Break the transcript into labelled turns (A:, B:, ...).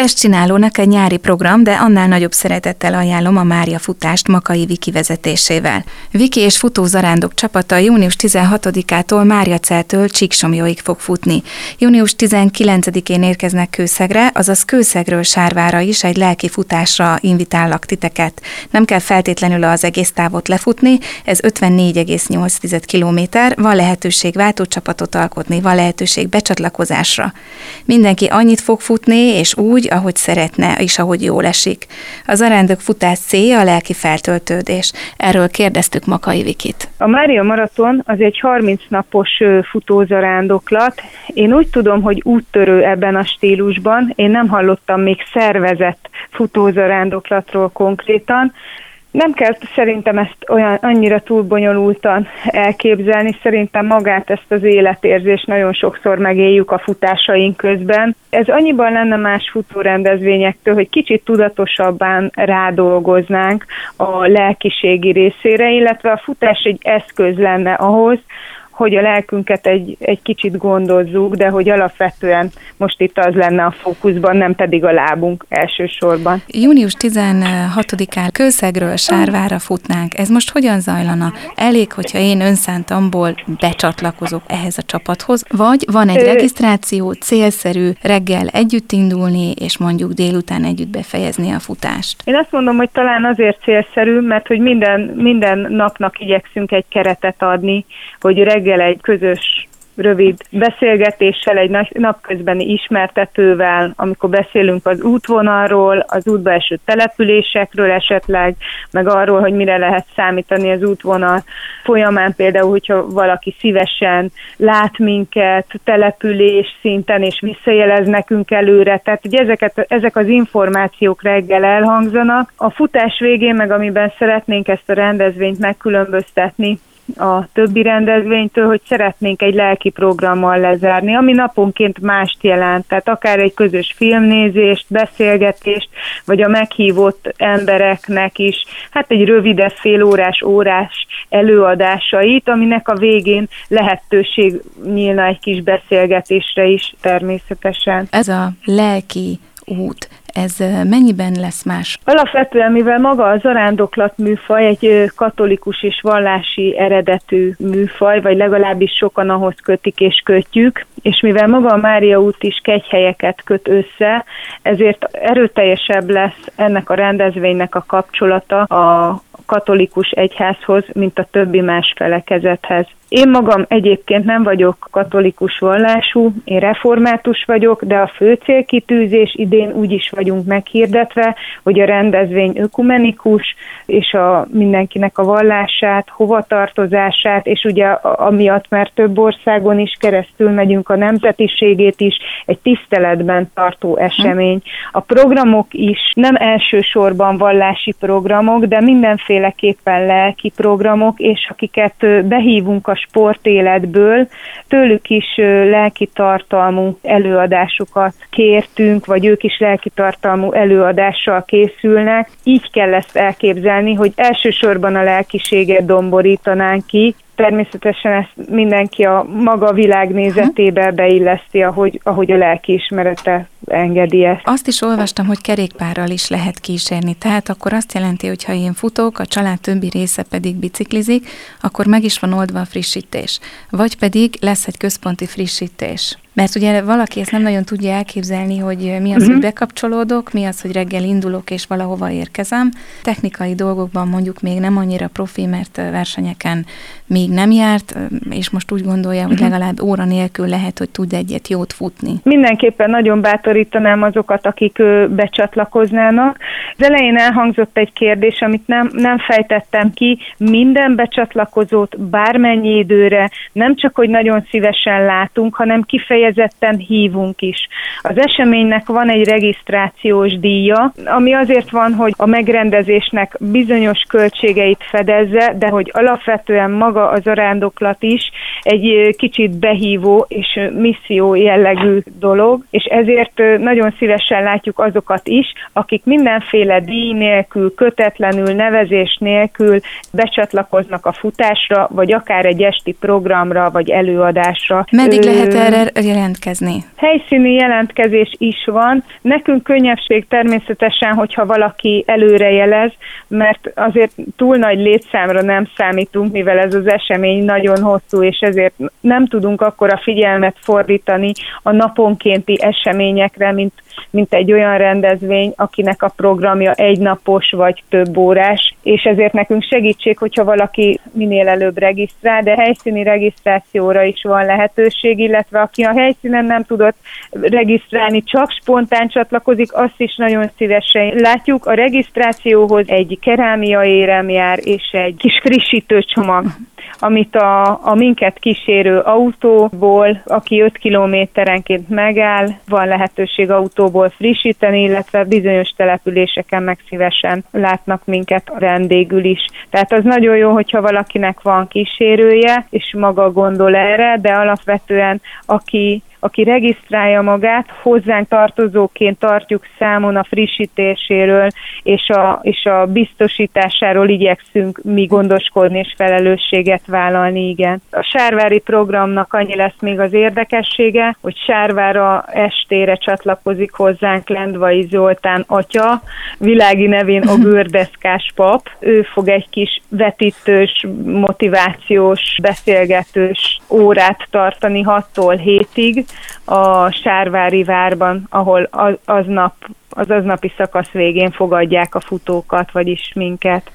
A: csinálónak egy nyári program, de annál nagyobb szeretettel ajánlom a Mária futást Makai Viki vezetésével. Viki és futózarándok csapata június 16-ától Mária Celtől Csíksomjóig fog futni. Június 19-én érkeznek Kőszegre, azaz Kőszegről Sárvára is egy lelki futásra invitállak titeket. Nem kell feltétlenül az egész távot lefutni, ez 54,8 km, van lehetőség váltócsapatot alkotni, van lehetőség becsatlakozásra. Mindenki annyit fog futni, és úgy, úgy, ahogy szeretne, és ahogy jól esik. Az arándok futás célja a lelki feltöltődés. Erről kérdeztük Makai Vikit.
B: A Mária Maraton az egy 30 napos futózarándoklat. Én úgy tudom, hogy úttörő ebben a stílusban. Én nem hallottam még szervezett futózarándoklatról konkrétan, nem kell szerintem ezt olyan annyira túl bonyolultan elképzelni, szerintem magát ezt az életérzést nagyon sokszor megéljük a futásaink közben. Ez annyiban lenne más futórendezvényektől, hogy kicsit tudatosabban rádolgoznánk a lelkiségi részére, illetve a futás egy eszköz lenne ahhoz, hogy a lelkünket egy, egy kicsit gondozzuk, de hogy alapvetően most itt az lenne a fókuszban, nem pedig a lábunk elsősorban.
A: Június 16-án Kőszegről Sárvára futnánk. Ez most hogyan zajlana? Elég, hogyha én önszántamból becsatlakozok ehhez a csapathoz, vagy van egy regisztráció, célszerű reggel együtt indulni, és mondjuk délután együtt befejezni a futást?
B: Én azt mondom, hogy talán azért célszerű, mert hogy minden, minden napnak igyekszünk egy keretet adni, hogy reggel reggel egy közös rövid beszélgetéssel, egy napközbeni ismertetővel, amikor beszélünk az útvonalról, az útba eső településekről esetleg, meg arról, hogy mire lehet számítani az útvonal folyamán, például, hogyha valaki szívesen lát minket település szinten, és visszajelez nekünk előre. Tehát, hogy ezeket, ezek az információk reggel elhangzanak. A futás végén, meg amiben szeretnénk ezt a rendezvényt megkülönböztetni, a többi rendezvénytől, hogy szeretnénk egy lelki programmal lezárni, ami naponként mást jelent, tehát akár egy közös filmnézést, beszélgetést, vagy a meghívott embereknek is, hát egy rövidebb félórás, órás előadásait, aminek a végén lehetőség nyílna egy kis beszélgetésre is természetesen.
A: Ez a lelki út, ez mennyiben lesz más?
B: Alapvetően, mivel maga a zarándoklat műfaj egy katolikus és vallási eredetű műfaj, vagy legalábbis sokan ahhoz kötik és kötjük, és mivel maga a Mária út is kegyhelyeket köt össze, ezért erőteljesebb lesz ennek a rendezvénynek a kapcsolata a katolikus egyházhoz, mint a többi más felekezethez. Én magam egyébként nem vagyok katolikus vallású, én református vagyok, de a fő célkitűzés idén úgy is vagyunk meghirdetve, hogy a rendezvény ökumenikus, és a mindenkinek a vallását, hovatartozását, és ugye amiatt, mert több országon is keresztül megyünk a nemzetiségét is, egy tiszteletben tartó esemény. A programok is nem elsősorban vallási programok, de mindenféleképpen lelki programok, és akiket behívunk a sportéletből, tőlük is lelki tartalmú előadásokat kértünk, vagy ők is lelki tartalmú előadással készülnek. Így kell ezt elképzelni, hogy elsősorban a lelkiséget domborítanánk ki, természetesen ezt mindenki a maga világnézetébe beilleszti, ahogy, ahogy a lelkiismerete engedi ezt.
A: Azt is olvastam, hogy kerékpárral is lehet kísérni, tehát akkor azt jelenti, hogy ha én futok, a család többi része pedig biciklizik, akkor meg is van oldva a frissítés. Vagy pedig lesz egy központi frissítés. Mert ugye valaki ezt nem nagyon tudja elképzelni, hogy mi az, hogy mhm. bekapcsolódok, mi az, hogy reggel indulok és valahova érkezem. Technikai dolgokban mondjuk még nem annyira profi, mert versenyeken még nem járt, és most úgy gondolja, hogy mhm. legalább óra nélkül lehet, hogy tud egyet jót futni.
B: Mindenképpen nagyon bátorítanám azokat, akik becsatlakoznának. Az elején elhangzott egy kérdés, amit nem, nem fejtettem ki. Minden becsatlakozót bármennyi időre, nem csak, hogy nagyon szívesen látunk, hanem kifejezetten kifejezetten hívunk is. Az eseménynek van egy regisztrációs díja, ami azért van, hogy a megrendezésnek bizonyos költségeit fedezze, de hogy alapvetően maga az arándoklat is egy kicsit behívó és misszió jellegű dolog, és ezért nagyon szívesen látjuk azokat is, akik mindenféle díj nélkül, kötetlenül, nevezés nélkül becsatlakoznak a futásra, vagy akár egy esti programra, vagy előadásra.
A: Meddig lehet erre jelentkezni?
B: Helyszíni jelentkezés is van. Nekünk könnyebbség természetesen, hogyha valaki előre jelez, mert azért túl nagy létszámra nem számítunk, mivel ez az esemény nagyon hosszú, és ezért nem tudunk akkor a figyelmet fordítani a naponkénti eseményekre, mint, mint egy olyan rendezvény, akinek a programja egynapos vagy több órás, és ezért nekünk segítség, hogyha valaki minél előbb regisztrál, de helyszíni regisztrációra is van lehetőség, illetve aki a helyszínen nem tudott regisztrálni, csak spontán csatlakozik, azt is nagyon szívesen látjuk. A regisztrációhoz egy kerámia érem jár, és egy kis frissítőcsomag amit a, a minket kísérő autóból, aki 5 kilométerenként megáll, van lehetőség autóból frissíteni, illetve bizonyos településeken meg szívesen látnak minket vendégül is. Tehát az nagyon jó, hogyha valakinek van kísérője, és maga gondol erre, de alapvetően aki aki regisztrálja magát, hozzánk tartozóként tartjuk számon a frissítéséről és a, és a biztosításáról igyekszünk mi gondoskodni és felelősséget vállalni, igen. A Sárvári programnak annyi lesz még az érdekessége, hogy Sárvára estére csatlakozik hozzánk Lendvai Zoltán atya, világi nevén a gördeszkás pap. Ő fog egy kis vetítős, motivációs, beszélgetős órát tartani 6-tól 7-ig, a Sárvári várban, ahol az, aznap, az aznapi szakasz végén fogadják a futókat, vagyis minket.